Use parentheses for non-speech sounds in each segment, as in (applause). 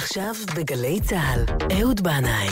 עכשיו בגלי צה"ל, אהוד בנאי.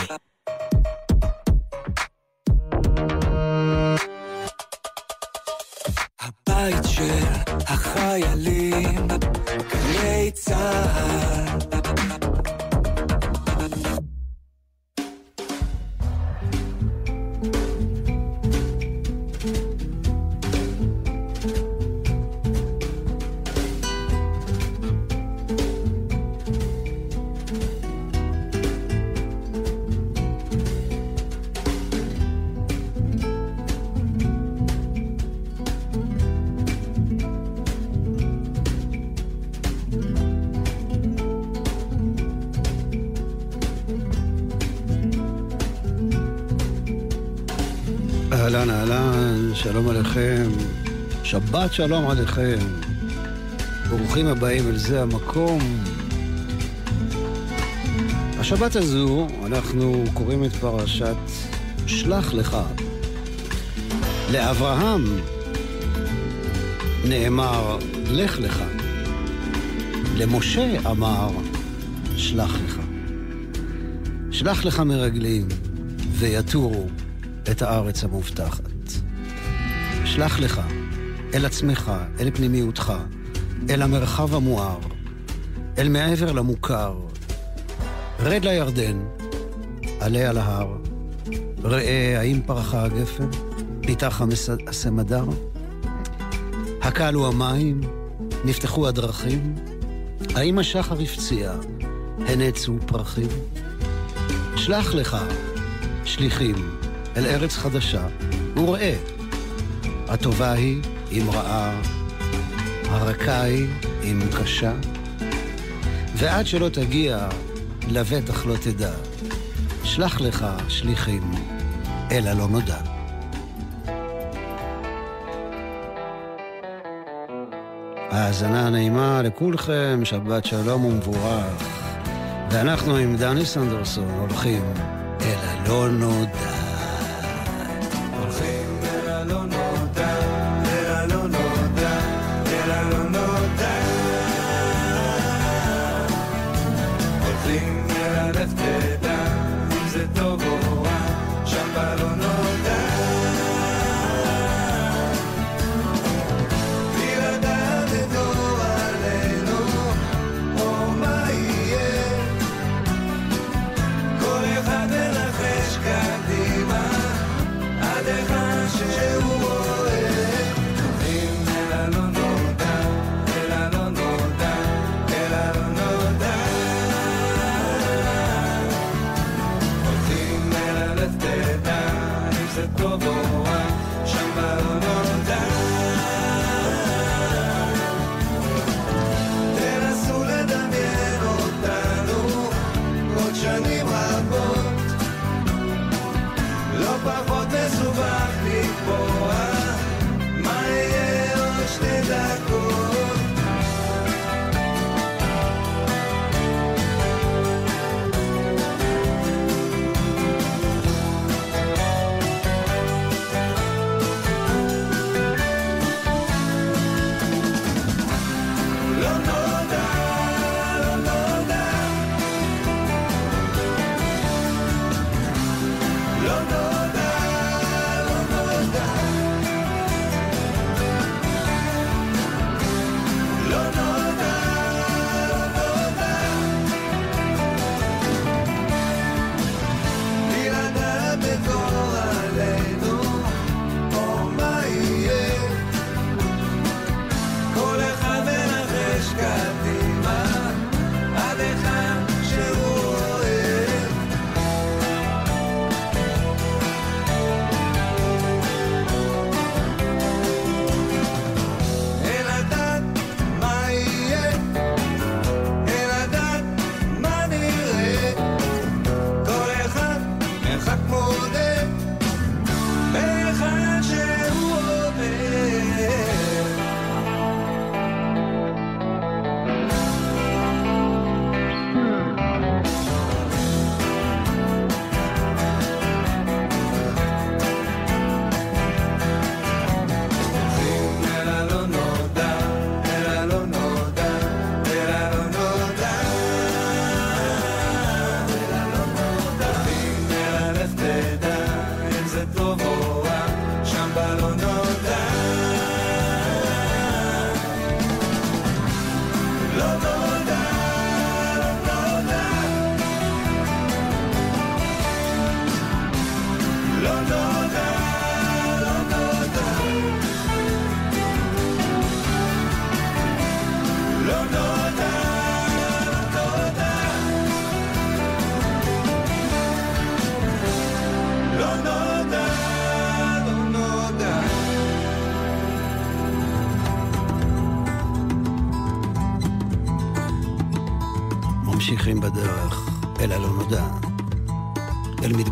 שבת שלום עליכם. ברוכים הבאים אל זה המקום. השבת הזו אנחנו קוראים את פרשת שלח לך. לאברהם נאמר לך לך. למשה אמר שלח לך. שלח לך מרגלים ויתורו את הארץ המובטחת. שלח לך, אל עצמך, אל פנימיותך, אל המרחב המואר, אל מעבר למוכר. רד לירדן, עלה על ההר, ראה האם פרחה הגפן, פיתח הסמדר, הקלו המים, נפתחו הדרכים, האם השחר הפציע, הנצו פרחים. שלח לך, שליחים, אל ארץ חדשה, וראה, הטובה היא אם רעה, הרכה היא אם קשה, ועד שלא תגיע, לבטח לא תדע. שלח לך שליחים אל הלא נודע. האזנה נעימה לכולכם, שבת שלום ומבורך. ואנחנו עם דני סנדרסון הולכים אל הלא נודע.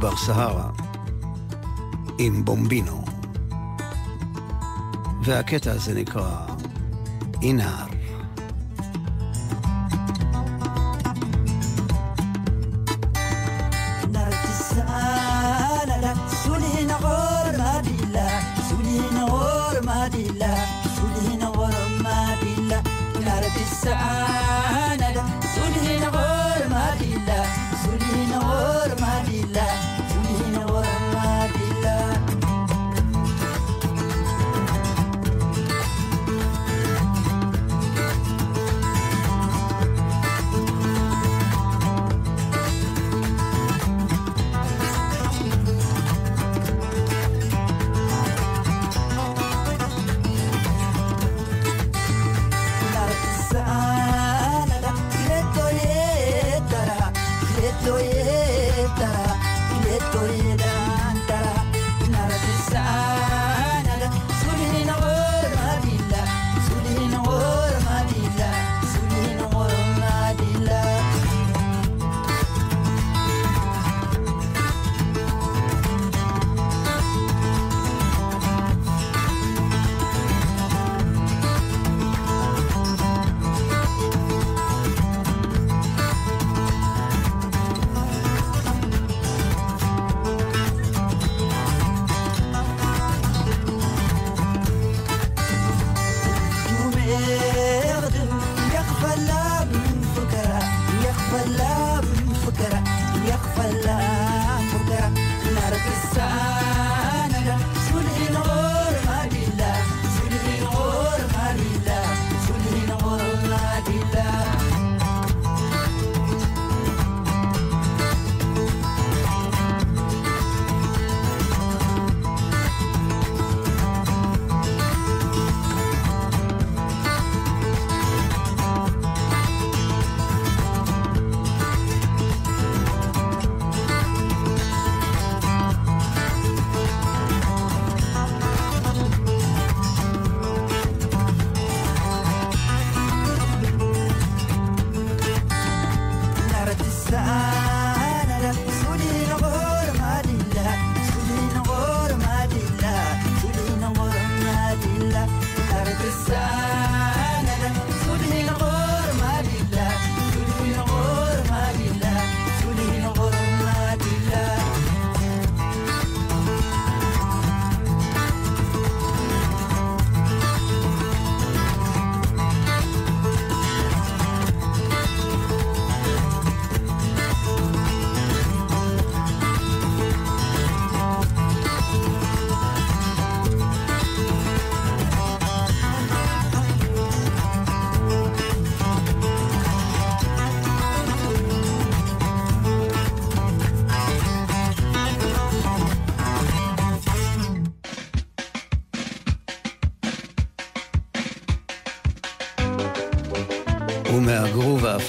אל מדבר סהרה, עם בומבינו. והקטע הזה נקרא אינר.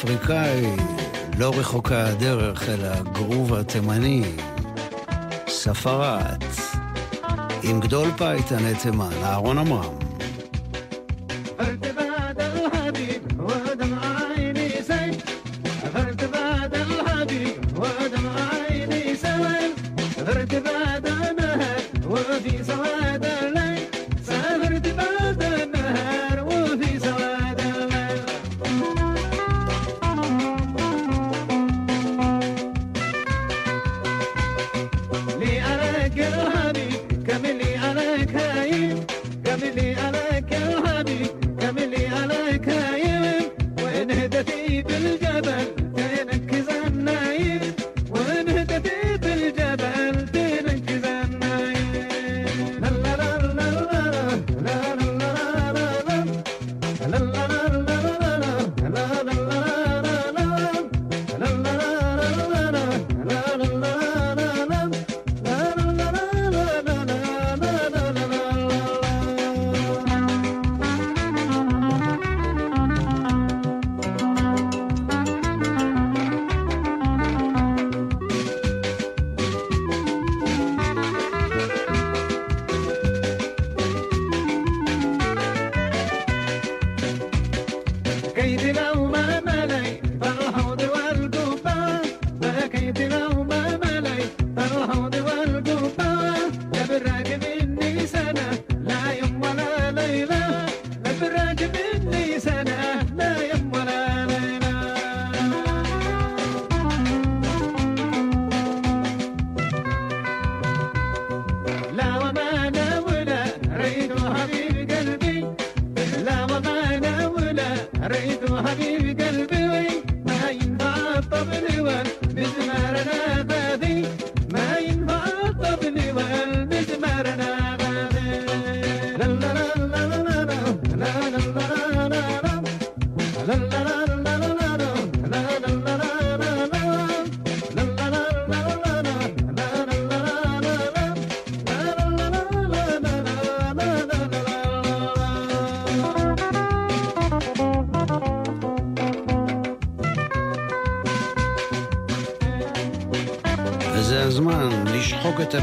האפריקאי, לא רחוקה הדרך אל הגרוב התימני, ספרת, עם גדול פייטן תימן, אהרון עמרם. Lady Night.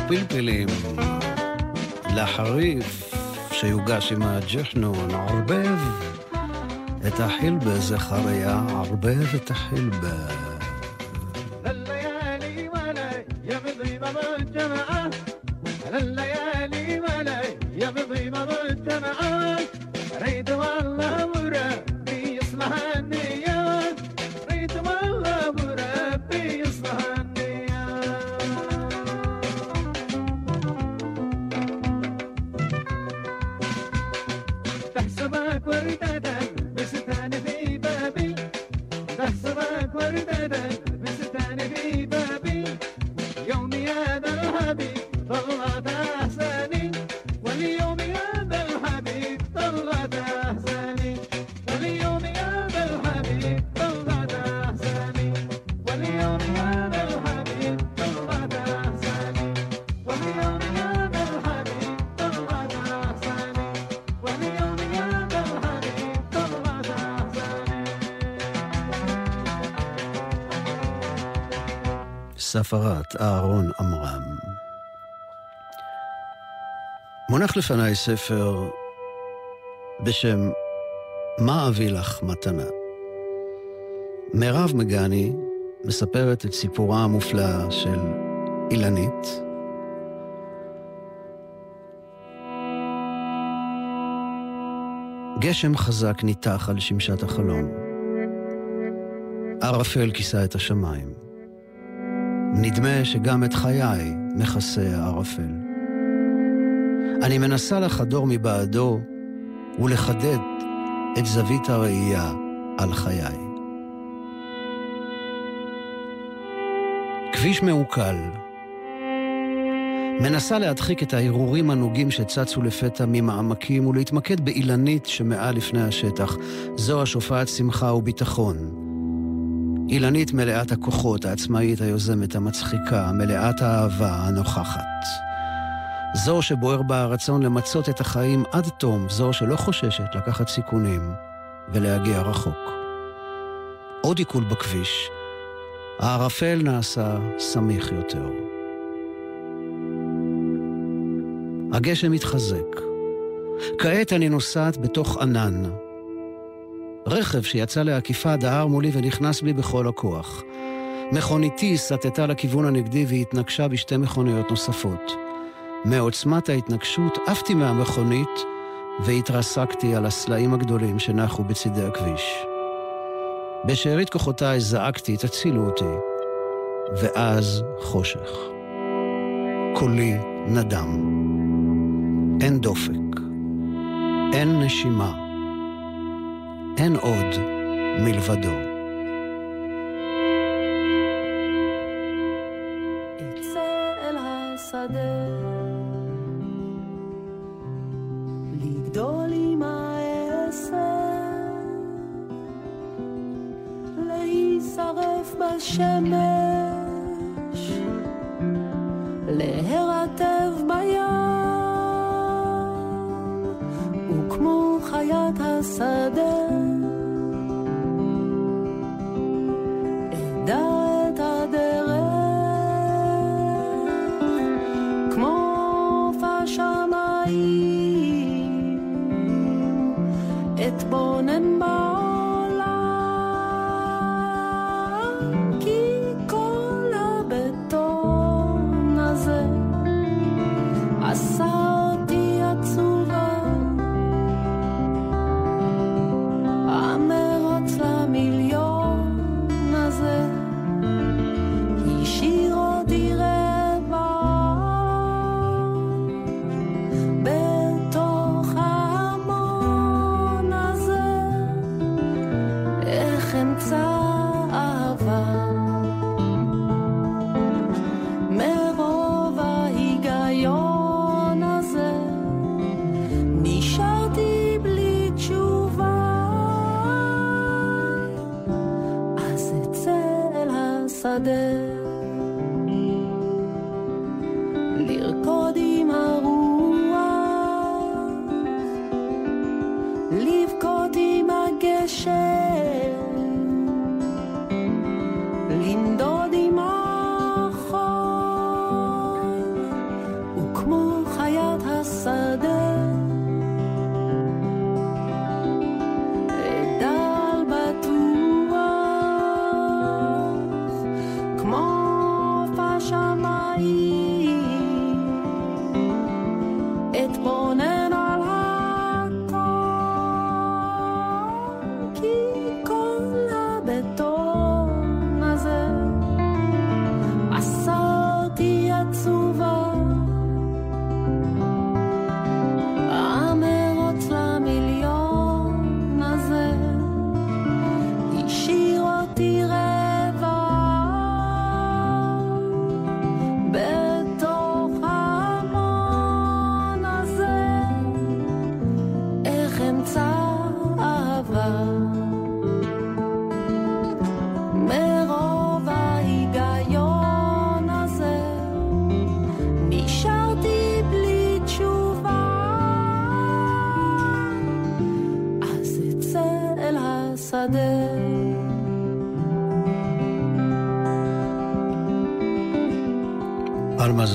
הפלפלים לחריף שיוגש עם הג'חנון, ערבב את החילבה, זכריה, ערבב את החילבה. Sabai Perintah ספרת אהרון עמרם. מונח לפניי ספר בשם "מה אביא לך מתנה". מירב מגני מספרת את סיפורה המופלא של אילנית. גשם חזק ניתח על שמשת החלום. ערפל כיסה את השמיים. נדמה שגם את חיי מכסה הערפל. אני מנסה לחדור מבעדו ולחדד את זווית הראייה על חיי. כביש מעוקל. מנסה להדחיק את ההרהורים הנוגים שצצו לפתע ממעמקים ולהתמקד באילנית שמעל לפני השטח. זו השופעת שמחה וביטחון. אילנית מלאת הכוחות, העצמאית, היוזמת, המצחיקה, מלאת האהבה, הנוכחת. זו שבוער בה הרצון למצות את החיים עד תום, זו שלא חוששת לקחת סיכונים ולהגיע רחוק. עוד עיכול בכביש, הערפל נעשה סמיך יותר. הגשם מתחזק. כעת אני נוסעת בתוך ענן, רכב שיצא לעקיפה דהר מולי ונכנס בי בכל הכוח. מכוניתי סטתה לכיוון הנגדי והתנגשה בשתי מכוניות נוספות. מעוצמת ההתנגשות עפתי מהמכונית והתרסקתי על הסלעים הגדולים שנחו בצידי הכביש. בשארית כוחותיי זעקתי, תצילו אותי. ואז חושך. קולי נדם. אין דופק. אין נשימה. אין עוד מלבדו.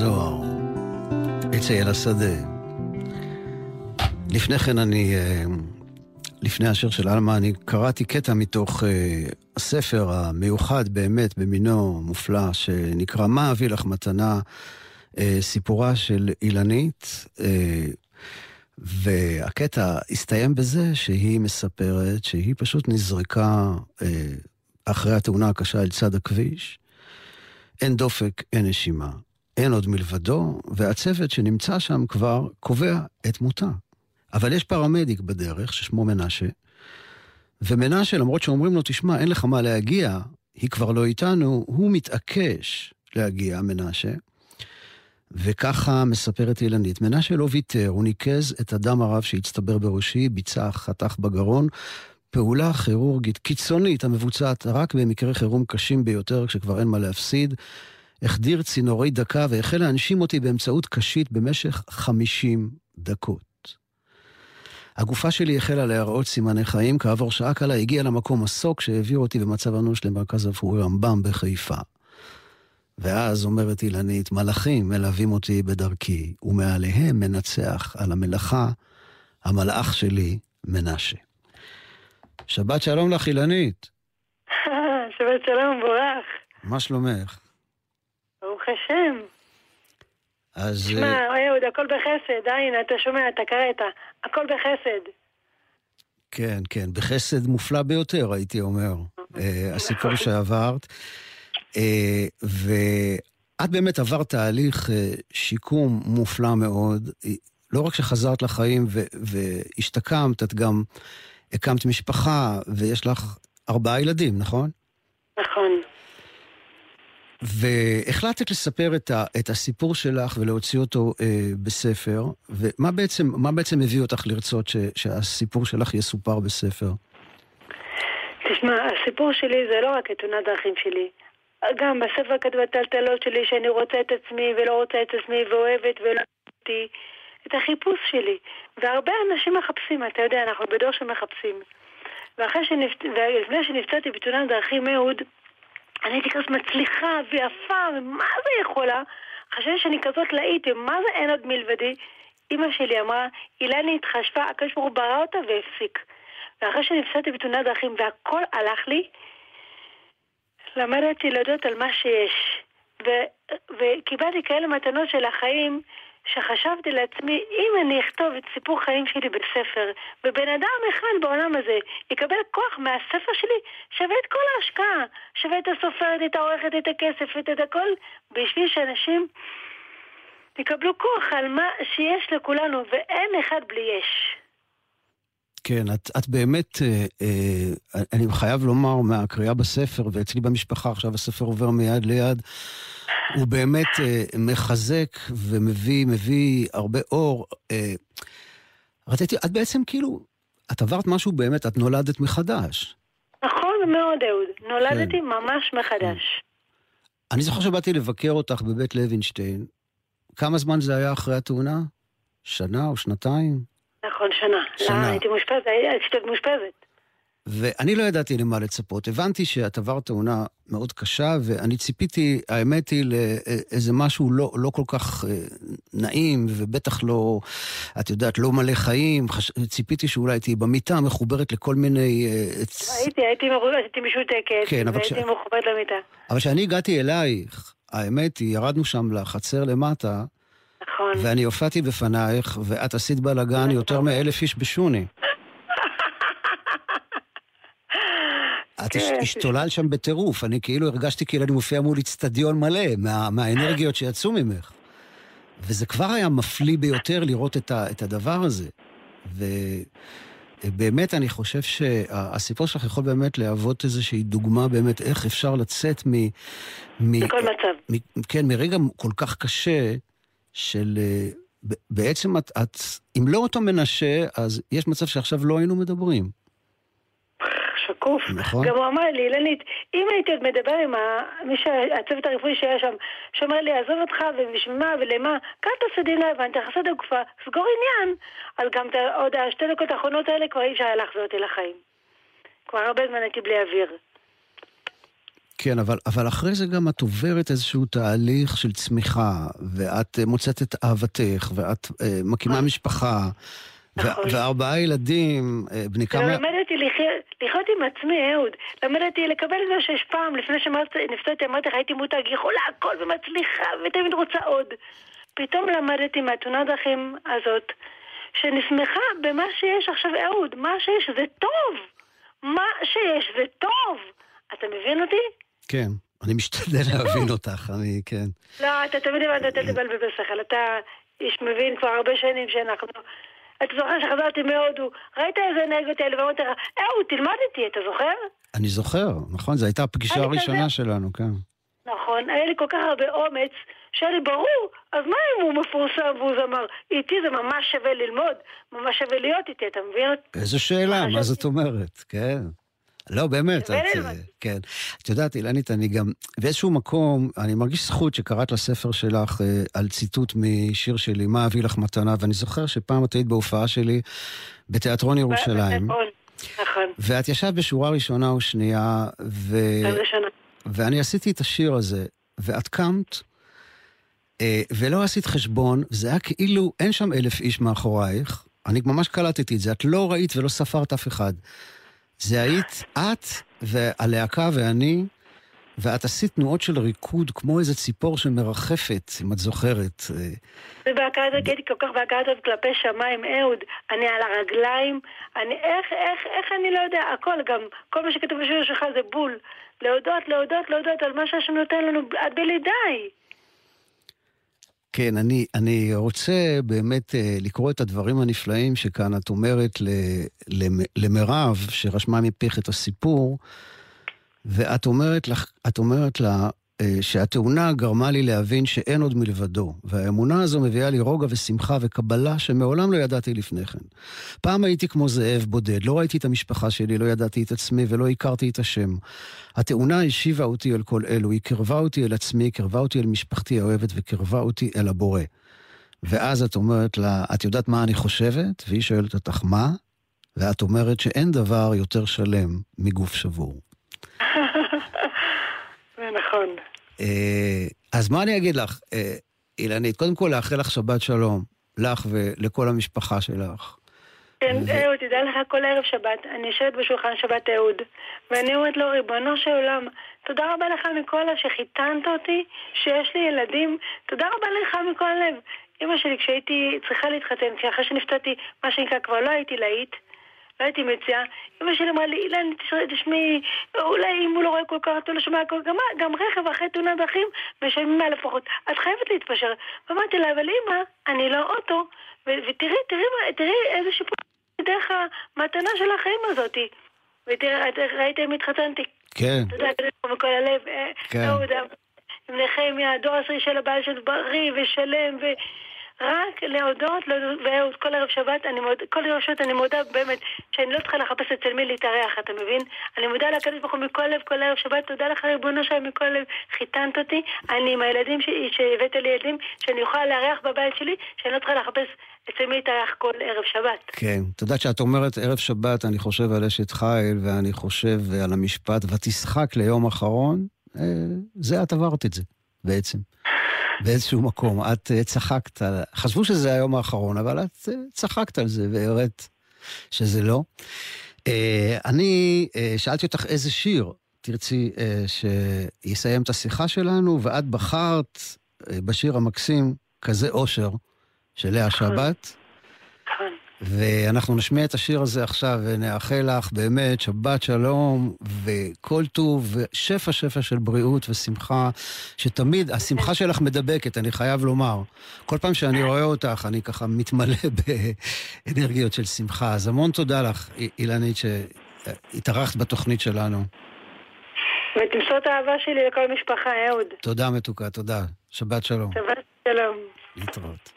עלמה זוהר, אצא אל השדה. לפני כן אני, אה, לפני השיר של עלמה, אני קראתי קטע מתוך אה, הספר המיוחד באמת, במינו מופלא, שנקרא "מה אביא לך מתנה?" אה, סיפורה של אילנית. והקטע הסתיים בזה שהיא מספרת שהיא פשוט נזרקה אחרי התאונה הקשה אל צד הכביש. אין דופק, אין נשימה. אין עוד מלבדו, והצוות שנמצא שם כבר קובע את מותה. אבל יש פרמדיק בדרך, ששמו מנשה, ומנשה, למרות שאומרים לו, תשמע, אין לך מה להגיע, היא כבר לא איתנו, הוא מתעקש להגיע, מנשה. וככה מספרת אילנית. מנשה לא ויתר, הוא ניקז את הדם הרב שהצטבר בראשי, ביצע חתך בגרון, פעולה כירורגית קיצונית המבוצעת רק במקרי חירום קשים ביותר, כשכבר אין מה להפסיד. החדיר צינורי דקה והחל להנשים אותי באמצעות קשית במשך 50 דקות. הגופה שלי החלה להראות סימני חיים, כעבור שעה קלה הגיע למקום מסוק שהעביר אותי במצב אנוש למרכז רפואי רמב"ם בחיפה. ואז אומרת אילנית, מלאכים מלווים אותי בדרכי, ומעליהם מנצח על המלאכה המלאך שלי, מנשה. שבת שלום לך, אילנית. (laughs) שבת שלום, בורך. מה שלומך? ברוך השם. אז... שמע, אה, אהוד, הכל בחסד, עין, אתה שומע, אתה קראת, הכל בחסד. כן, כן, בחסד מופלא ביותר, הייתי אומר, אה, הסיפור שעברת. אה, ואת באמת עברת תהליך שיקום מופלא מאוד. לא רק שחזרת לחיים והשתקמת, את גם הקמת משפחה, ויש לך ארבעה ילדים, נכון? נכון. והחלטת לספר את, ה, את הסיפור שלך ולהוציא אותו אה, בספר, ומה בעצם, בעצם הביא אותך לרצות ש, שהסיפור שלך יסופר בספר? תשמע, הסיפור שלי זה לא רק את תאונת דרכים שלי. גם בספר כתוב הטלטלות שלי שאני רוצה את עצמי ולא רוצה את עצמי ואוהבת ולא אותי. את החיפוש שלי. והרבה אנשים מחפשים, אתה יודע, אנחנו בדור שמחפשים. ואחרי שנפצ... ולפני שנפצעתי בתאונת דרכים אהוד, אני הייתי כזאת מצליחה ויפה, ומה זה יכולה? חשבתי שאני כזאת להיט, ומה זה אין עוד מלבדי? אימא שלי אמרה, אילני התחשבה, הקדוש ברוך הוא ברא אותה והפסיק. ואחרי שנפסדתי בתאונת דרכים והכל הלך לי, למדתי להודות על מה שיש. ו- וקיבלתי כאלה מתנות של החיים, שחשבתי לעצמי, אם אני אכתוב את סיפור חיים שלי בספר, ובן אדם אחד בעולם הזה יקבל כוח מהספר שלי, שווה את כל ההשקעה, שווה את הסופרת, את העורכת, את הכסף, את, הכל, בשביל שאנשים יקבלו כוח על מה שיש לכולנו, ואין אחד בלי יש. כן, את, את באמת, אה, אה, אני חייב לומר מהקריאה בספר, ואצלי במשפחה עכשיו הספר עובר מיד ליד, הוא באמת אה, מחזק ומביא מביא הרבה אור. אה, רציתי, את בעצם כאילו, את עברת משהו באמת, את נולדת מחדש. נכון מאוד, אהוד. נולדתי כן. ממש מחדש. כן. אני זוכר שבאתי לבקר אותך בבית לוינשטיין. כמה זמן זה היה אחרי התאונה? שנה או שנתיים? נכון, שנה. שנה. לא, הייתי מאושפזת, הייתי מאושפזת. ואני לא ידעתי למה לצפות. הבנתי שאת עברת תאונה מאוד קשה, ואני ציפיתי, האמת היא, לאיזה משהו לא, לא כל כך אה, נעים, ובטח לא, את יודעת, לא מלא חיים. חש... ציפיתי שאולי תהיי במיטה, מחוברת לכל מיני... אה, הייתי, הייתי, הייתי משותקת, כן, והייתי ש... מחוברת למיטה. אבל כשאני הגעתי אלייך, האמת היא, ירדנו שם לחצר למטה, נכון. ואני הופעתי בפנייך, ואת עשית בלאגן יותר נכון. מאלף איש בשוני. את כן. השתולל שם בטירוף, אני כאילו הרגשתי כאילו אני מופיע מול איצטדיון מלא, מה, מהאנרגיות שיצאו ממך. וזה כבר היה מפליא ביותר לראות את, ה, את הדבר הזה. ובאמת, אני חושב שהסיפור שלך יכול באמת להוות איזושהי דוגמה באמת איך אפשר לצאת מ... מ בכל מצב. מ, כן, מרגע כל כך קשה של... בעצם את, את, אם לא אותו מנשה, אז יש מצב שעכשיו לא היינו מדברים. שקוף. נכון. גם הוא אמר לי, אילנית, אם הייתי עוד מדבר עם מי שהצוות הרפואי שהיה שם, שאומר לי, עזוב אותך ובשביל מה ולמה, כאן תעשה דין לא הבנת, תכסה הגופה, סגור עניין. אז גם עוד השתי דקות האחרונות האלה כבר אי אפשר היה להחזיר אותי לחיים. כבר הרבה זמן הייתי בלי אוויר. כן, אבל, אבל אחרי זה גם את עוברת איזשהו תהליך של צמיחה, ואת אה, מוצאת את אהבתך, ואת uh, מקימה. משפחה, נכון. וארבעה ילדים, uh, בני כמה... למדתי לחיות, לחיות עם עצמי, אהוד. למדתי לקבל את זה שיש פעם, לפני שנפצעתי, אמרתי לך, הייתי מותג, יכולה הכל ומצליחה, ותמיד רוצה עוד. פתאום למדתי מהתאונת דרכים הזאת, שאני שמחה במה שיש עכשיו, אהוד. מה שיש זה טוב. מה שיש זה טוב. אתה מבין אותי? כן, אני משתדל להבין אותך, אני, כן. לא, אתה תמיד הבנת, אל תבלבל בשכל. אתה איש מבין כבר הרבה שנים שאנחנו... אתה זוכר שחזרתי מהודו, ראית איזה אנרגיות האלה, ואמרתי לך, אהוד, תלמד איתי, אתה זוכר? אני זוכר, נכון? זו הייתה הפגישה הראשונה כזה- שלנו, כן. נכון, היה לי כל כך הרבה אומץ, שהיה לי ברור, אז מה אם הוא מפורסם והוא זמר? איתי זה ממש שווה ללמוד, ממש שווה להיות איתי, אתה מבין? איזו שאלה, מה זאת אומרת? כן. לא, באמת, את, אה. כן. את יודעת, אילנית, אני גם, באיזשהו מקום, אני מרגיש זכות שקראת לספר שלך אה, על ציטוט משיר שלי, מה אביא לך מתנה, ואני זוכר שפעם את היית בהופעה שלי בתיאטרון ירושלים, נכון, ואת ישבת בשורה ראשונה או שנייה, ו... ראשונה. ואני עשיתי את השיר הזה, ואת קמת, אה, ולא עשית חשבון, זה היה כאילו אין שם אלף איש מאחורייך, אני ממש קלטתי את זה, את לא ראית ולא ספרת אף אחד. זה היית את והלהקה ואני, ואת עשית תנועות של ריקוד כמו איזה ציפור שמרחפת, אם את זוכרת. אה, ובהכרה הזאת הייתי כל כך הזאת כלפי שמיים, אהוד, אני על הרגליים, אני איך, איך, איך אני לא יודע, הכל גם, כל מה שכתוב בשיר שלך זה בול. להודות, להודות, להודות על מה שהשם נותן לנו עד בלי די. כן, אני, אני רוצה באמת אה, לקרוא את הדברים הנפלאים שכאן את אומרת למירב, שרשמה מפיך את הסיפור, ואת אומרת, את אומרת לה שהתאונה גרמה לי להבין שאין עוד מלבדו, והאמונה הזו מביאה לי רוגע ושמחה וקבלה שמעולם לא ידעתי לפני כן. פעם הייתי כמו זאב בודד, לא ראיתי את המשפחה שלי, לא ידעתי את עצמי ולא הכרתי את השם. התאונה השיבה אותי אל כל אלו, היא קרבה אותי אל עצמי, קרבה אותי אל משפחתי האוהבת וקרבה אותי אל הבורא. ואז את אומרת לה, את יודעת מה אני חושבת? והיא שואלת אותך, מה? ואת אומרת שאין דבר יותר שלם מגוף שבור. זה נכון. אה, אז מה אני אגיד לך, אה, אילנית? קודם כל, לאחל לך שבת שלום, לך ולכל המשפחה שלך. כן, אהוד, תדע לך, כל ערב שבת, אני יושבת בשולחן שבת אהוד, ואני אומרת לו, ריבונו של עולם, תודה רבה לך מכל הלב שחיתנת אותי, שיש לי ילדים, תודה רבה לך מכל הלב. אמא שלי, כשהייתי צריכה להתחתן, כי אחרי שנפצעתי, מה שנקרא, כבר לא הייתי להיט, לא הייתי מציעה, אמא שלי אמרה לי, אילן, תשמעי, אולי אם הוא לא רואה כל כך, אתה לא שומע כל כך, גם, גם רכב אחרי תאונת דרכים, משלמים מה לפחות. את חייבת להתפשר. ואמרתי לה, אבל אמא, אני לא אוטו, ו- ותראי, תראי, מה- תראי איזה שיפור דרך המתנה של החיים הזאתי. ותראה, ראית אם התחתנתי. כן, יודע, מכל הלב. אה, כן. אהוד, עם נחמיה, הדור העשירי של הבעל של בריא ושלם, ורק להודות, להודות, ואהוד, כל ערב שבת, אני מודה, כל ערב שבת אני מודה באמת שאני לא צריכה לחפש אצל מי להתארח, אתה מבין? אני מודה לקדוש ברוך הוא מכל לב, כל ערב שבת, תודה לך ריבונו שלם מכל לב, חיתנת אותי, אני עם הילדים שהבאת לי ילדים, שאני אוכל לארח בבית שלי, שאני לא צריכה לחפש אצל מי להתארח כל ערב שבת. כן. את יודעת שאת אומרת ערב שבת, אני חושב על אשת חיל, ואני חושב על המשפט, ותשחק ליום אחרון, אה, זה את עברת את זה, בעצם. באיזשהו מקום. את אה, צחקת, חשבו שזה היום האחרון, אבל את אה, צחקת על זה והראית שזה לא. אה, אני שאלתי אותך איזה שיר תרצי שיסיים את השיחה שלנו, ואת בחרת בשיר המקסים, כזה אושר, של לאה שבת. ואנחנו נשמיע את השיר הזה עכשיו ונאחל לך באמת שבת שלום וכל טוב ושפע שפע של בריאות ושמחה, שתמיד, השמחה שלך מדבקת, אני חייב לומר. כל פעם שאני רואה אותך, אני ככה מתמלא (laughs) באנרגיות של שמחה. אז המון תודה לך, אי- אילנית, שהתארחת בתוכנית שלנו. ותמסור את האהבה שלי לכל משפחה, אהוד. תודה מתוקה, תודה. שבת שלום. שבת שלום. להתראות.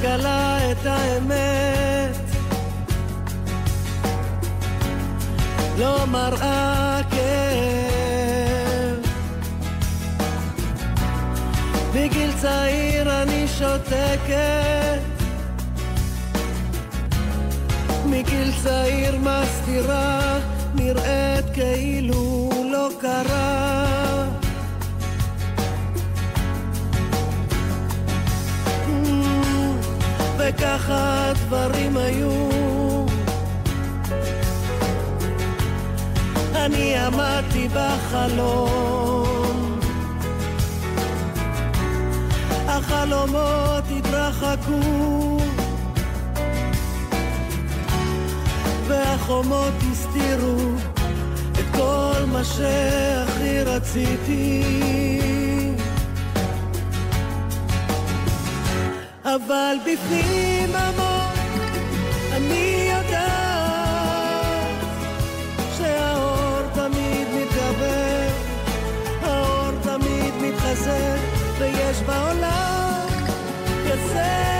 מגלה את האמת. לא מראה כאב. מגיל צעיר אני שותקת, מגיל צעיר מסתירה, נראית כאילו וככה הדברים היו. אני עמדתי בחלום, החלומות התרחקו, והחומות הסתירו את כל מה שהכי רציתי. אבל בפנים עמוק אני יודעת שהאור תמיד מתגבר, האור תמיד מתחזק, ויש בעולם כזה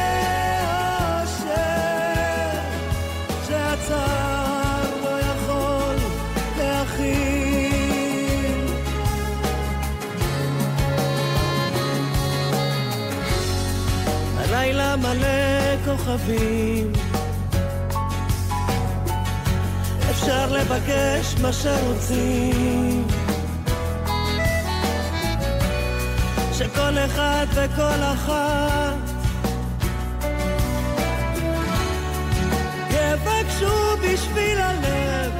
כוכבים. אפשר לבקש מה שרוצים. שכל אחד וכל אחת יבקשו בשביל הלב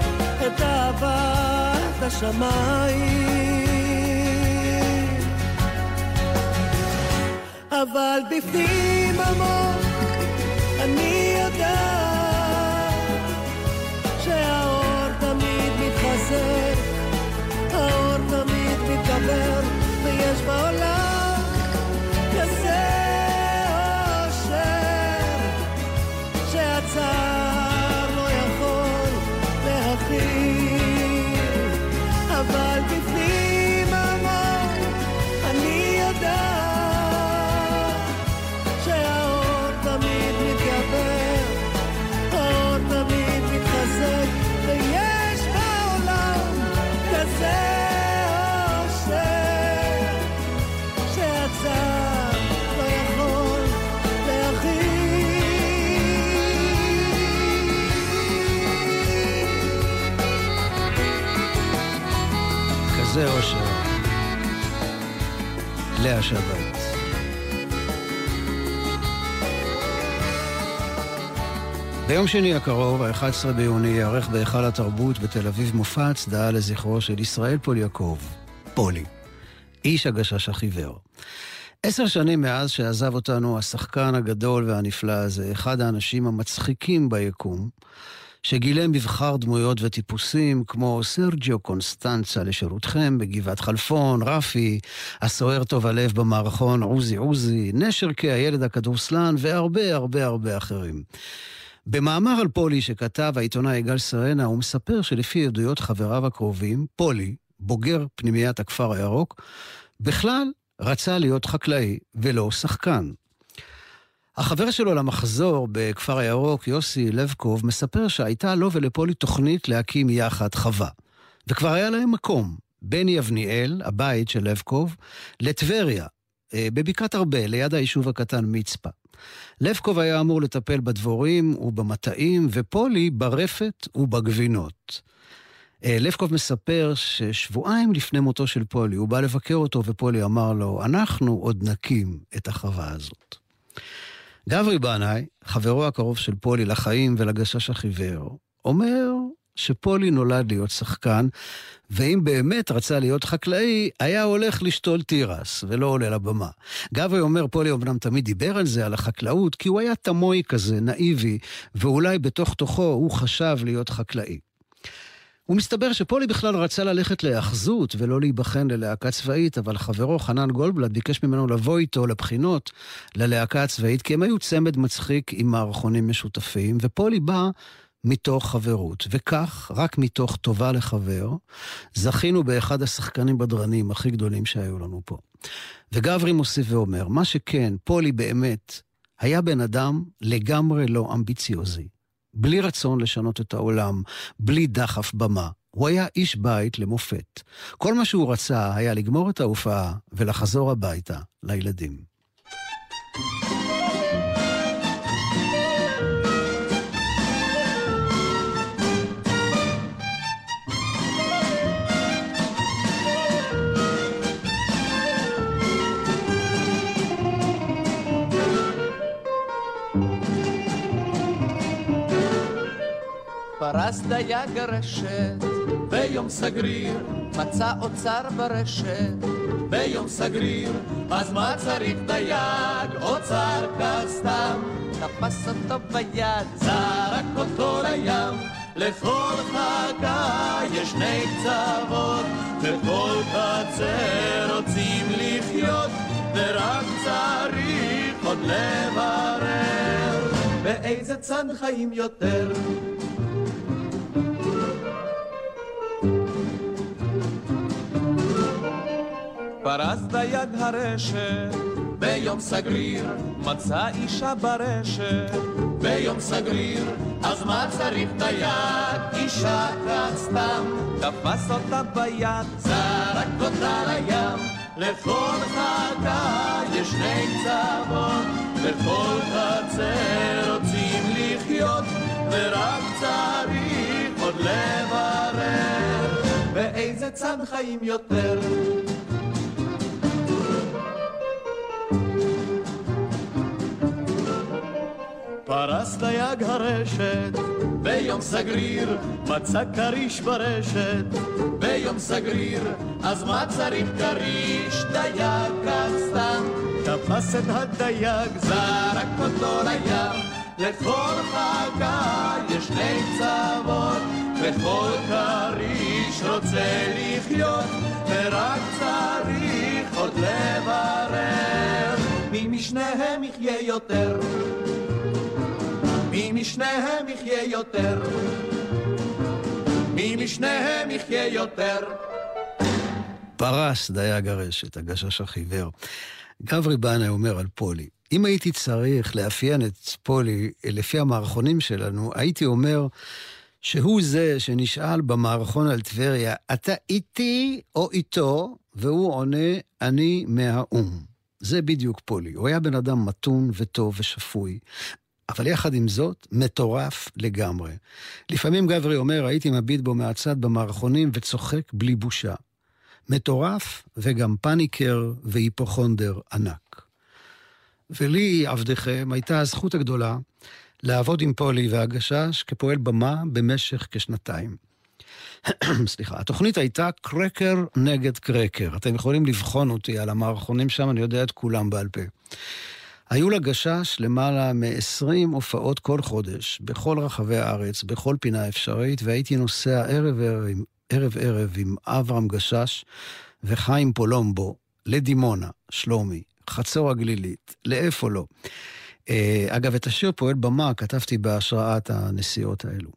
את אהבת השמיים. אבל בפנים עמוק ביום שני הקרוב, ה-11 ביוני, ייערך בהיכל התרבות בתל אביב מופע הצדעה לזכרו של ישראל פול יעקב, פולי, איש הגשש החיוור. עשר שנים מאז שעזב אותנו השחקן הגדול והנפלא הזה, אחד האנשים המצחיקים ביקום, שגילם מבחר דמויות וטיפוסים כמו סרג'יו קונסטנצה לשירותכם בגבעת חלפון, רפי, הסוער טוב הלב במערכון עוזי עוזי, נשרקי הילד הכדורסלן והרבה הרבה הרבה אחרים. במאמר על פולי שכתב העיתונאי יגאל סרנה, הוא מספר שלפי עדויות חבריו הקרובים, פולי, בוגר פנימיית הכפר הירוק, בכלל רצה להיות חקלאי ולא שחקן. החבר שלו למחזור בכפר הירוק, יוסי לבקוב, מספר שהייתה לו ולפולי תוכנית להקים יחד חווה. וכבר היה להם מקום, בין יבניאל, הבית של לבקוב, לטבריה, בבקעת ארבל, ליד היישוב הקטן מצפה. לבקוב היה אמור לטפל בדבורים ובמטעים, ופולי ברפת ובגבינות. לבקוב מספר ששבועיים לפני מותו של פולי, הוא בא לבקר אותו, ופולי אמר לו, אנחנו עוד נקים את החווה הזאת. גברי בנאי, חברו הקרוב של פולי לחיים ולגשש החיוור, אומר שפולי נולד להיות שחקן, ואם באמת רצה להיות חקלאי, היה הולך לשתול תירס, ולא עולה לבמה. גברי אומר, פולי אמנם תמיד דיבר על זה, על החקלאות, כי הוא היה תמוי כזה, נאיבי, ואולי בתוך תוכו הוא חשב להיות חקלאי. ומסתבר שפולי בכלל רצה ללכת להאחזות ולא להיבחן ללהקה צבאית, אבל חברו חנן גולדבלט ביקש ממנו לבוא איתו לבחינות ללהקה הצבאית, כי הם היו צמד מצחיק עם מערכונים משותפים, ופולי בא מתוך חברות. וכך, רק מתוך טובה לחבר, זכינו באחד השחקנים בדרנים הכי גדולים שהיו לנו פה. וגברי מוסיף ואומר, מה שכן, פולי באמת היה בן אדם לגמרי לא אמביציוזי. בלי רצון לשנות את העולם, בלי דחף במה. הוא היה איש בית למופת. כל מה שהוא רצה היה לגמור את ההופעה ולחזור הביתה לילדים. פרס דייג הרשת ביום סגריר, מצא אוצר ברשת. ביום סגריר, אז מה צריך דייג, אוצר כך סתם? תפס אותו ביד, זרק אותו לים, לכל חכה יש שני קצוות, בכל קצה רוצים לחיות, ורק צריך עוד לברר, באיזה צד חיים יותר. פרס דייג הרשת, ביום סגריר, מצא אישה ברשת, ביום סגריר, אז מה צריך דייג, אישה כך סתם, תפס אותה ביד, זרק אותה לים, לכל חכה יש שני קצוות, בכל חצר רוצים לחיות, ורק צריך עוד לברר, באיזה צד חיים יותר. פרס דייג הרשת, ביום סגריר, מצא כריש ברשת, ביום סגריר, אז מה צריך כריש, דייג כך סתם, תפס את הדייג, זרק אותו לים, לכל חכה יש שני קצוות, וכל כריש רוצה לחיות, ורק צריך עוד לברר, מי משניהם יחיה יותר. מי משניהם יחיה יותר? מי משניהם יחיה יותר? פרס דייג הרשת, הגשש החיוור. גברי בנה אומר על פולי, אם הייתי צריך לאפיין את פולי לפי המערכונים שלנו, הייתי אומר שהוא זה שנשאל במערכון על טבריה, אתה איתי או איתו? והוא עונה, אני מהאו"ם. זה בדיוק פולי. הוא היה בן אדם מתון וטוב ושפוי, אבל יחד עם זאת, מטורף לגמרי. לפעמים גברי אומר, הייתי מביט בו מהצד במערכונים וצוחק בלי בושה. מטורף וגם פאניקר והיפוכונדר ענק. ולי, עבדכם, הייתה הזכות הגדולה לעבוד עם פולי והגשש כפועל במה במשך כשנתיים. (clears throat) סליחה, התוכנית הייתה קרקר נגד קרקר. אתם יכולים לבחון אותי על המערכונים שם, אני יודע את כולם בעל פה. היו לגשש למעלה מ-20 הופעות כל חודש, בכל רחבי הארץ, בכל פינה אפשרית, והייתי נוסע ערב ערב, ערב, ערב עם אברהם גשש וחיים פולומבו לדימונה, שלומי, חצור הגלילית, לאיפה לא. אה, אגב, את השיר פועל במה כתבתי בהשראת הנסיעות האלו.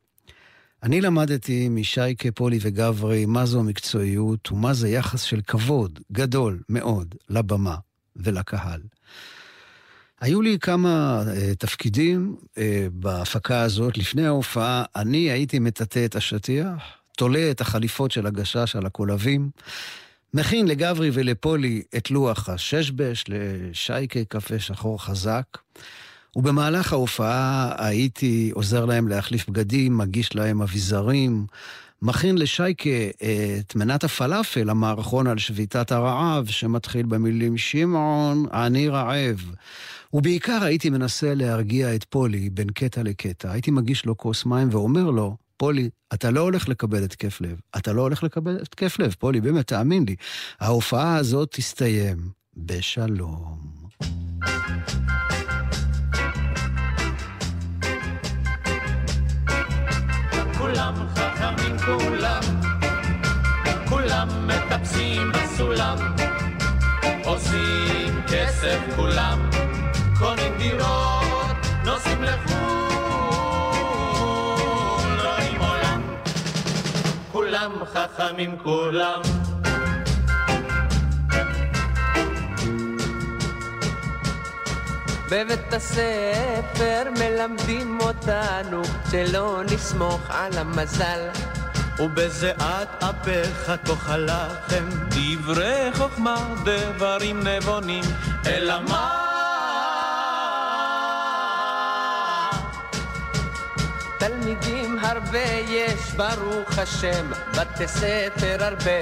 אני למדתי משייקה, פולי וגברי מה זו המקצועיות ומה זה יחס של כבוד גדול מאוד לבמה ולקהל. היו לי כמה uh, תפקידים uh, בהפקה הזאת. לפני ההופעה, אני הייתי מטאטא את השטיח, תולה את החליפות של הגשש על הקולבים, מכין לגברי ולפולי את לוח הששבש, לשייקה קפה שחור חזק. ובמהלך ההופעה הייתי עוזר להם להחליף בגדים, מגיש להם אביזרים, מכין לשייקה את מנת הפלאפל, המערכון על שביתת הרעב, שמתחיל במילים שמעון, אני רעב. ובעיקר הייתי מנסה להרגיע את פולי בין קטע לקטע. הייתי מגיש לו כוס מים ואומר לו, פולי, אתה לא הולך לקבל התקף לב. אתה לא הולך לקבל התקף לב, פולי, באמת, תאמין לי. ההופעה הזאת תסתיים בשלום. כולם מטפסים בסולם, עושים כסף כולם. קונים דירות, נוסעים לחו"ל, רואים עולם. כולם חכמים כולם. בבית הספר מלמדים אותנו שלא נסמוך על המזל. ובזיעת אפיך תאכל לכם דברי חוכמה, דברים נבונים, אלא מה? תלמידים הרבה יש, ברוך השם, בתי ספר הרבה.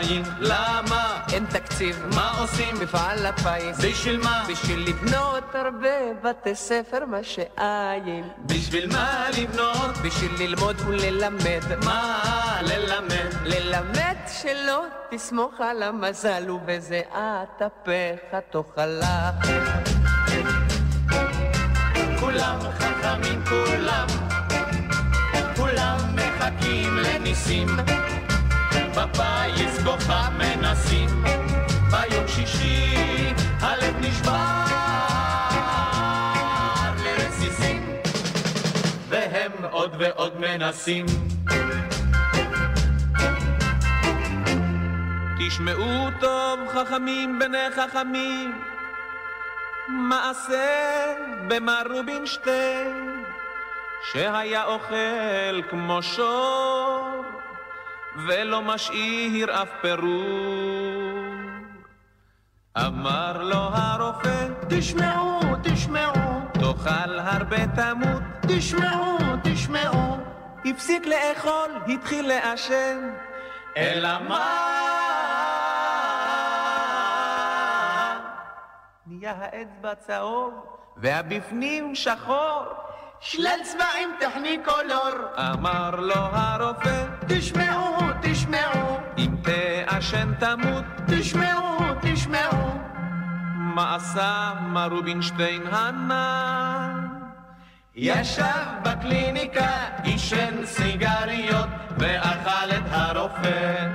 אין, למה? אין תקציב, מה עושים? מפעל הפיס. בשביל מה? בשביל לבנות הרבה בתי ספר, מה שאין. בשביל מה לבנות? בשביל ללמוד וללמד. מה ללמד? ללמד שלא תסמוך על המזל, ובזיעת אפיך תאכל לחם. כולם חכמים, כולם, כולם מחכים לניסים. בפיס כוכב מנסים, ביום שישי הלב נשבר לרסיסים, והם עוד ועוד מנסים. תשמעו טוב חכמים בני חכמים, מעשה במר רובינשטיין, שהיה אוכל כמו שור, ולא משאיר אף פירור. אמר לו הרופא, תשמעו, תשמעו, תאכל הרבה תמות, תשמעו, תשמעו, הפסיק לאכול, התחיל לעשן, אלא מה? נהיה האצבע צהוב, והבפנים שחור. שלל צבעים טכניקולור. אמר לו הרופא, תשמעו, תשמעו, אם תעשן תמות, תשמעו, תשמעו. מה עשה מר רובינשטיין הנ"ל? ישב בקליניקה, עישן סיגריות, ואכל את הרופא.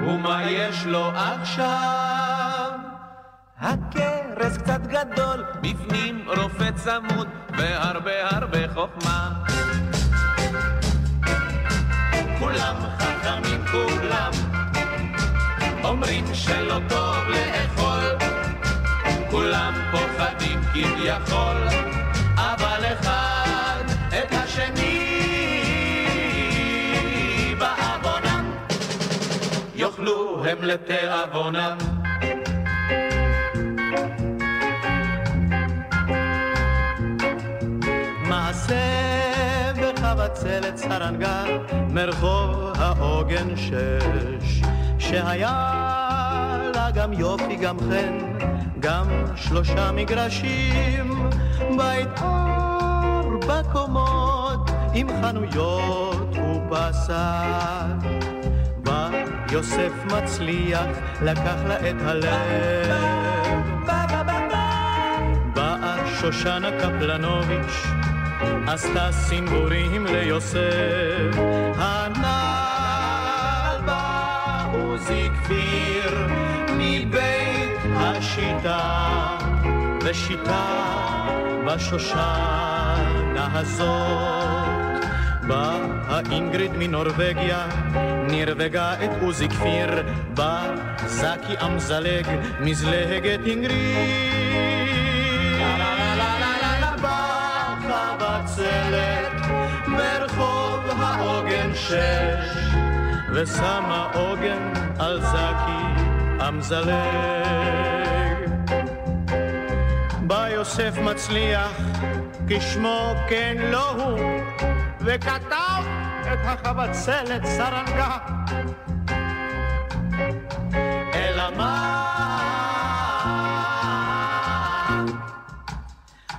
ומה יש לו עכשיו? הכרס קצת גדול, בפנים רופא צמוד, והרבה הרבה חוכמה. כולם חכמים, כולם, אומרים שלא טוב לאכול. כולם פוחדים כביכול, אבל אחד את השני בעוונם, יאכלו הם לתיאבונם. מעשה בחבצלת סרנגה, מרחוב העוגן שש, שהיה לה גם יופי גם חן, גם שלושה מגרשים, בית ארבע קומות, עם חנויות ובשר. יוסף מצליח, לקח לה את הלב. באה שושנה קפלנוביץ', עשתה סימבורים ליוסף. הנעל בא עוזי כפיר מבית השיטה, ושיטה בשושנה הזאת. באה אינגריד מנורבגיה, נרווגה את עוזי כפיר, בא זקי אמזלג, מזלהגת אינגריד. שש, ושמה עוגן על זקי אמזלג. בא יוסף מצליח, כשמו כן לא הוא, וכתב את החבצלת סרנגה. אלא מה?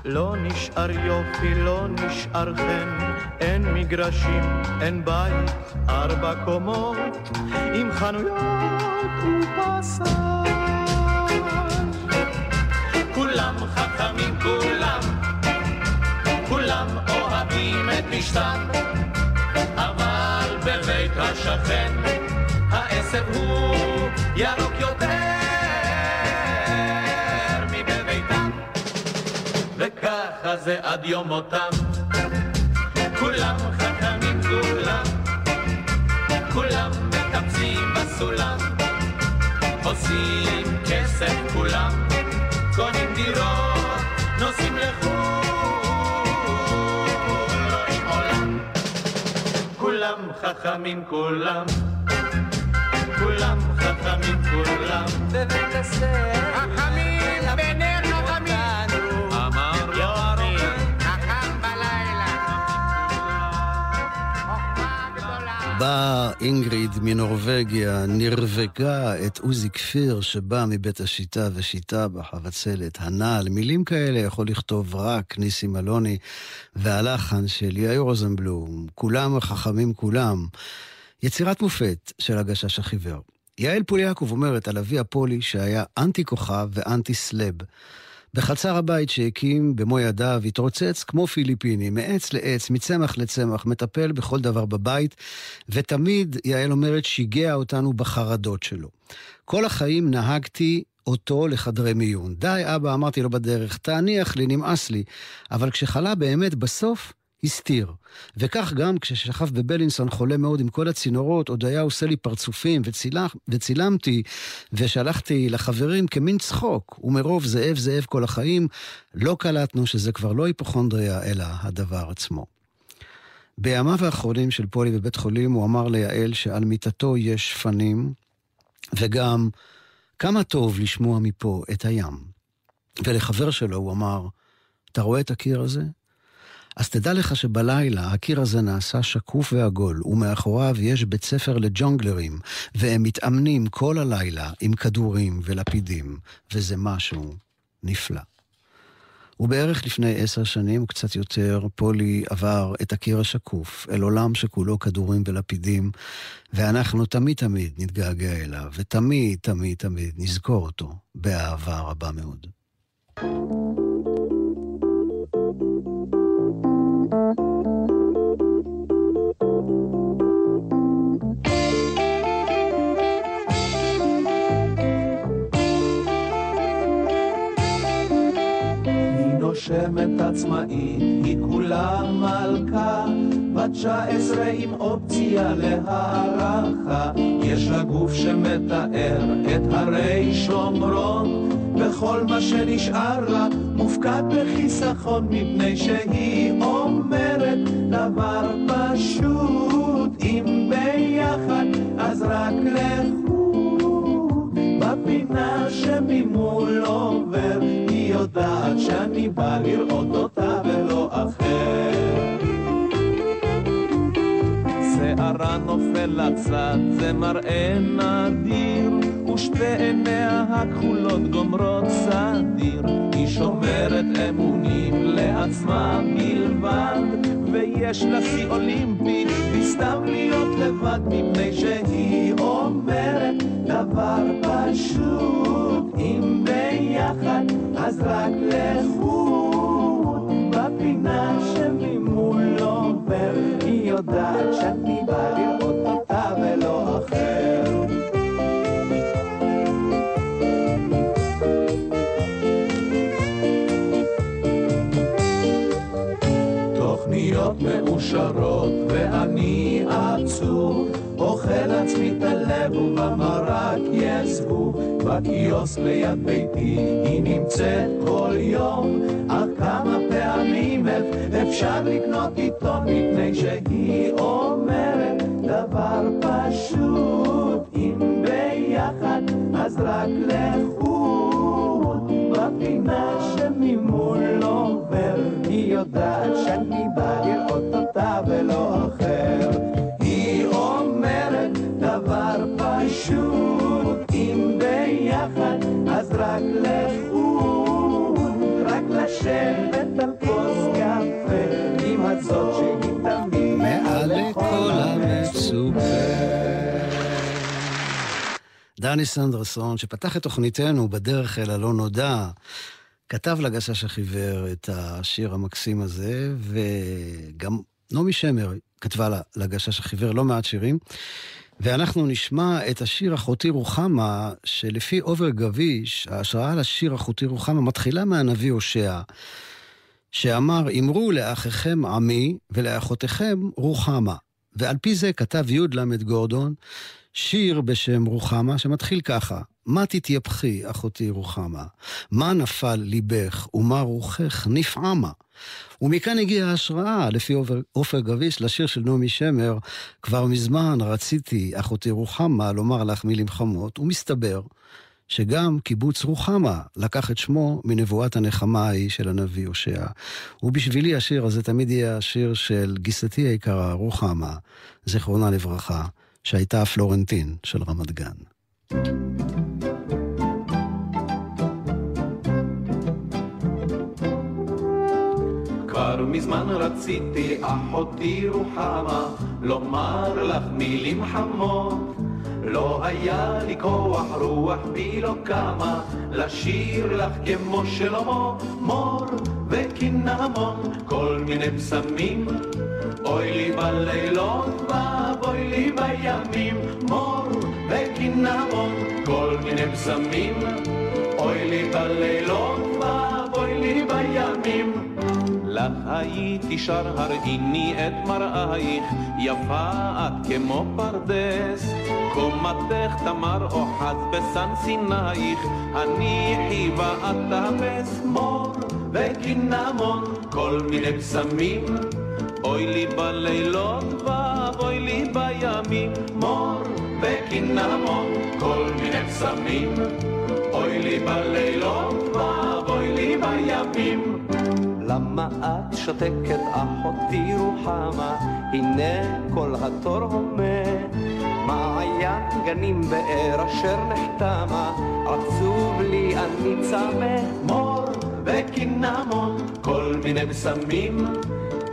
לא נשאר יופי, לא נשאר חן, אין מגרשים, אין בית, ארבע קומות, עם חנויות ובשר. כולם חכמים, כולם, כולם אוהבים את פשטם, אבל בבית השכן העשב הוא ירוק יותר מבביתם, וככה זה עד יום מותם. כולם חכמים, כולם, כולם מטפסים בסולם, עושים כסף כולם, קונים דירות, נוסעים חכמים כולם, כולם חכמים כולם. בבית הספר, חכמים בני באה אינגריד מנורבגיה, נרווגה את עוזי כפיר שבא מבית השיטה ושיטה בחבצלת הנעל. מילים כאלה יכול לכתוב רק ניסים אלוני, והלחן של יאיר רוזנבלום, כולם חכמים כולם. יצירת מופת של הגשש החיוור. יעל פוליאקוב אומרת על אבי הפולי שהיה אנטי כוכב ואנטי סלב. בחצר הבית שהקים במו ידיו התרוצץ כמו פיליפיני, מעץ לעץ, מצמח לצמח, מטפל בכל דבר בבית, ותמיד, יעל אומרת, שיגע אותנו בחרדות שלו. כל החיים נהגתי אותו לחדרי מיון. די, אבא, אמרתי לו בדרך, תניח לי, נמאס לי. אבל כשחלה באמת, בסוף, הסתיר. וכך גם כששכב בבלינסון חולה מאוד עם כל הצינורות, עוד היה עושה לי פרצופים וצילח, וצילמתי ושלחתי לחברים כמין צחוק, ומרוב זאב זאב כל החיים, לא קלטנו שזה כבר לא היפוכונדריה, אלא הדבר עצמו. בימיו האחרונים של פולי בבית חולים הוא אמר ליעל שעל מיטתו יש שפנים, וגם כמה טוב לשמוע מפה את הים. ולחבר שלו הוא אמר, אתה רואה את הקיר הזה? אז תדע לך שבלילה הקיר הזה נעשה שקוף ועגול, ומאחוריו יש בית ספר לג'ונגלרים, והם מתאמנים כל הלילה עם כדורים ולפידים, וזה משהו נפלא. ובערך לפני עשר שנים, קצת יותר, פולי עבר את הקיר השקוף, אל עולם שכולו כדורים ולפידים, ואנחנו תמיד תמיד נתגעגע אליו, ותמיד תמיד תמיד נזכור אותו באהבה רבה מאוד. נושמת עצמאית, היא כולה מלכה, בת תשע עשרה עם אופציה להערכה. יש לה גוף שמתאר את הרי שומרון, וכל מה שנשאר לה מופקד בחיסכון, מפני שהיא אומרת דבר פשוט, אם ביחד אז רק לחוד, שאני בא לראות אותה ולא אחר. שערה נופל לצד, זה מראה נדיר, ושתי עיניה הכחולות גומרות סדיר. היא שומרת אמונים לעצמה בלבד, ויש לה שיא אולימפי, וסתם להיות לבד, מפני שהיא אומרת דבר פשוט, אם ביחד אז רק לחוד בפינה שממול עובר. היא יודעת שאני בא לראות אותה ולא אחר. תוכניות מאושרות ואני עצוב אוכל עצמי את הלב ובמרק יסבו בקיוסק ליד ביתי היא נמצאת כל יום. אך כמה פעמים אפשר לקנות עיתון מפני שהיא אומרת דבר פשוט? אם ביחד אז רק לחוד. בפינה שממול עובר היא יודעת שאני בא לראות אותה ולא אחר רק לחוד, רק לשבת על כוס קפה, עם הזאת שהיא תמיד מעל לכל המצופה. דני סנדרסון, שפתח את תוכניתנו בדרך אל הלא נודע, כתב לגשש החיוור את השיר המקסים הזה, וגם נעמי שמר כתבה לגשש החיוור לא מעט שירים. ואנחנו נשמע את השיר אחותי רוחמה, שלפי עובר גביש, ההשראה לשיר אחותי רוחמה מתחילה מהנביא הושע, שאמר, אמרו לאחיכם עמי ולאחותיכם רוחמה. ועל פי זה כתב י"ל גורדון שיר בשם רוחמה, שמתחיל ככה: מה תתייפחי, אחותי רוחמה? מה נפל ליבך ומה רוחך נפעמה? ומכאן הגיעה ההשראה, לפי עופר גביש, לשיר של נעמי שמר, כבר מזמן רציתי, אחותי רוחמה, לומר לך מילים חמות, ומסתבר שגם קיבוץ רוחמה לקח את שמו מנבואת הנחמה ההיא של הנביא הושע. ובשבילי השיר הזה תמיד יהיה השיר של גיסתי היקרה, רוחמה, זיכרונה לברכה, שהייתה הפלורנטין של רמת גן. כבר מזמן רציתי, אחותי רוחמה, לומר לך מילים חמות. לא היה לי כוח, רוח בי לא קמה, לשיר לך כמו שלמה, מור וקינמון, כל מיני פסמים. אוי לי בלילות, ואבוי לי בימים, מור וקינמון, כל מיני פסמים. אוי לי בלילות, ואבוי לי בימים. לך הייתי שר הראיני את מראייך, יפה את כמו פרדס. קומתך תמר אוחז בסן סינייך, הניחי ואת תאפס מור וקינמון, כל מיני פסמים. אוי לי בלילות ואבוי לי בימים, מור וקינמון, כל מיני פסמים. אוי לי בלילות ואבוי לי בימים. למה את שותקת אחותי רוחמה? הנה כל התור הומה. מעיין גנים באר אשר נחתמה, עצוב לי אני צמא. מור וקינמון, כל מיני בשמים.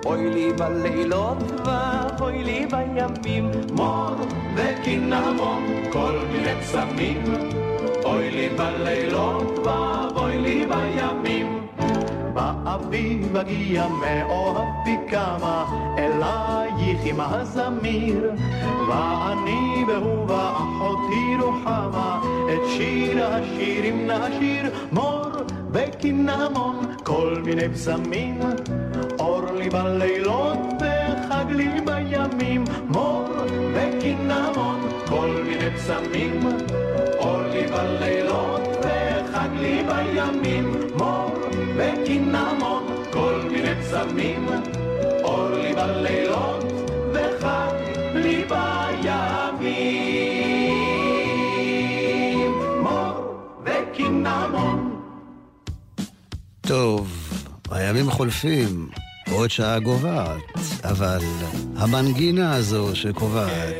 אוי לי בלילות ואוי לי בימים. מור וקינמון, כל מיני בשמים. אוי לי בלילות ואוי לי בימים. באביב אגיע מאוהבי כמה אלייך עם הזמיר. ואני והוא ואחותי רוחמה את שיר השירים נשיר מור וקינמון כל מיני בשמים אור לי בלילות וחג לי בימים מור וקינמון כל מיני בשמים פסמים, אור לי בלילות וחג לי בימים. מור וקינמון. טוב, הימים חולפים, עוד שעה גוועת, אבל המנגינה הזו שקובעת.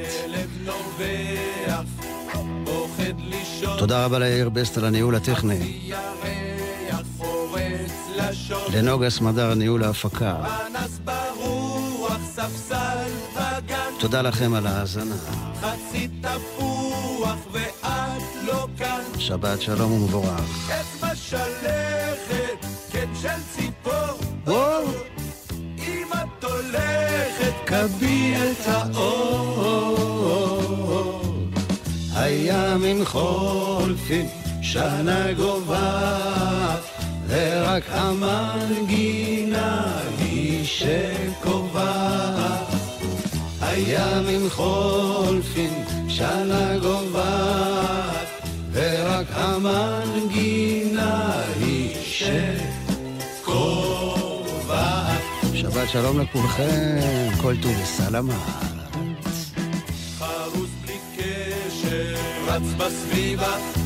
תודה רבה ליאיר בסט על הניהול הטכני. לנוגה סמדר, ניהול ההפקה. תודה לכם על ההאזנה. חצי תפוח ואת לא כאן. שבת שלום ומבורך. אצבע שלכת, של ציפור. אם את הולכת, קבי את האור. חולפים, שנה. ורק המנגינה היא שקובעת. הימים חולפים, שנה גובעת, ורק המנגינה היא שקובעת. שבת שלום לכולכם, כל טוב וסלמה. חרוס בלי קשר, רץ בסביבה.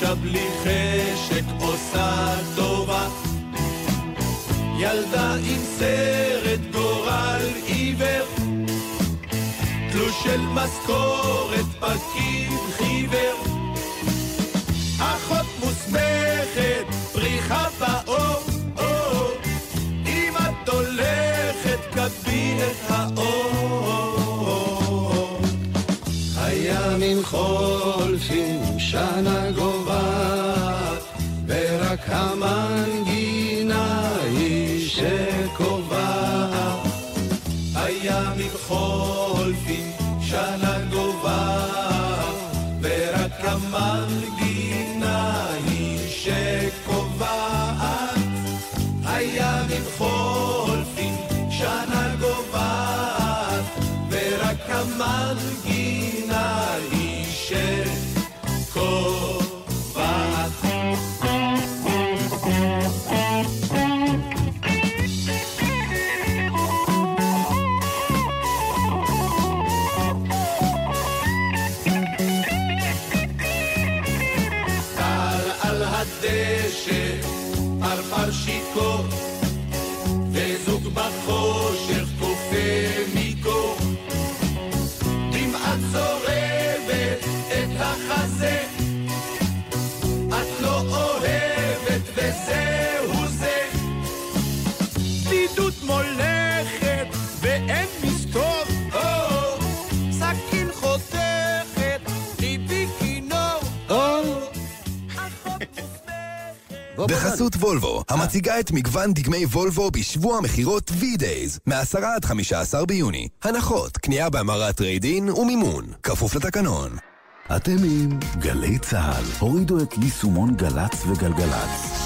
אישה בלי חשק עושה טובה. ילדה עם סרט גורל עיוור, תלוש של משכורת פקיד חיוור. אחות מוסמכת, פריחה באור, אור. אם את הולכת, קבי את האור. הימים חולפים, שנה בחסות Volvo, המציגה את מגוון דגמי Volvo בשבוע מכירות V-Days, מ-10 עד 15 ביוני. הנחות, קנייה בהמרת trade-in ומימון, כפוף לתקנון. אתם עם גלי צה"ל. הורידו את יישומון גל"צ וגלגלצ.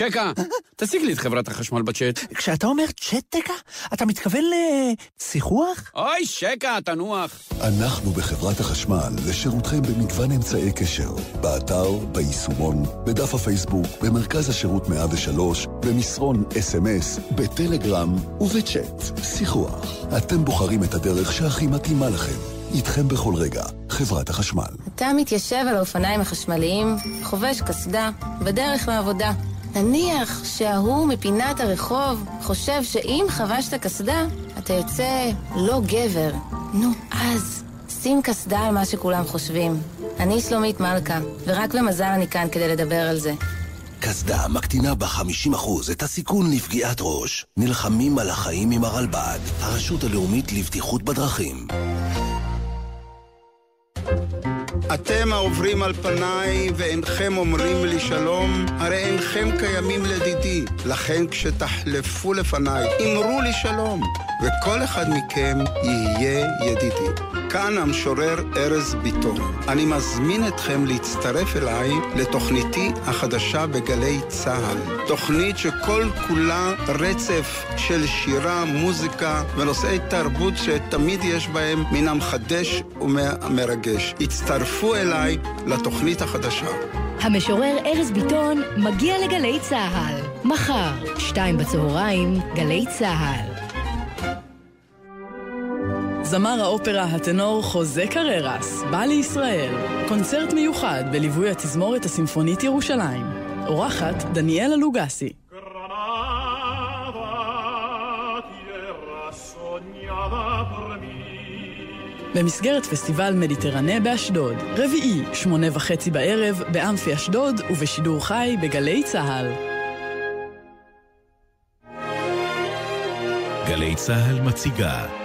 שקה, תשיג לי את חברת החשמל בצ'אט. כשאתה אומר צ'טקה, אתה מתכוון לשיחוח? אוי, שקה, תנוח. אנחנו בחברת החשמל לשירותכם במגוון אמצעי קשר. באתר, ביישומון, בדף הפייסבוק, במרכז השירות 103, במסרון אס.אם.אס, בטלגרם ובצ'אט. שיחוח. אתם בוחרים את הדרך שהכי מתאימה לכם. איתכם בכל רגע, חברת החשמל. אתה מתיישב על האופניים החשמליים, חובש קסדה, בדרך לעבודה. נניח שההוא מפינת הרחוב חושב שאם חבשת קסדה, אתה יוצא לא גבר. נו, אז שים קסדה על מה שכולם חושבים. אני שלומית מלכה, ורק במזל אני כאן כדי לדבר על זה. קסדה מקטינה ב-50% את הסיכון לפגיעת ראש. נלחמים על החיים עם הרלב"ד, הרשות הלאומית לבטיחות בדרכים. אתם העוברים על פניי ואינכם אומרים לי שלום, הרי אינכם קיימים לדידי. לכן כשתחלפו לפניי, אמרו לי שלום, וכל אחד מכם יהיה ידידי. כאן המשורר ארז ביטון. אני מזמין אתכם להצטרף אליי לתוכניתי החדשה בגלי צה"ל. תוכנית שכל כולה רצף של שירה, מוזיקה ונושאי תרבות שתמיד יש בהם מן המחדש ומרגש. הצטרפו אליי לתוכנית החדשה. המשורר ארז ביטון מגיע לגלי צה"ל. מחר, שתיים בצהריים, גלי צה"ל. זמר האופרה הטנור חוזה קררס בא לישראל. קונצרט מיוחד בליווי התזמורת הסימפונית ירושלים. אורחת דניאלה לוגסי. במסגרת פסטיבל מדיטרנה באשדוד, רביעי, שמונה וחצי בערב, באמפי אשדוד ובשידור חי בגלי צה"ל. גלי צה"ל מציגה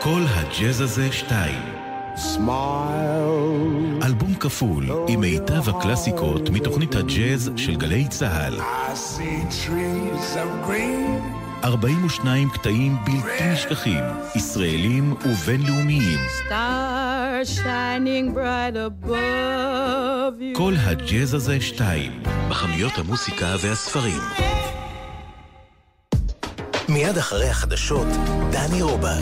כל הג'אז הזה שתיים. Smile. אלבום כפול עם מיטב הקלאסיקות מתוכנית הג'אז של גלי צה"ל. 42 קטעים בלתי נשכחים, ישראלים ובינלאומיים. כל הג'אז הזה שתיים, בחנויות המוסיקה והספרים. מיד אחרי החדשות, דני רובה.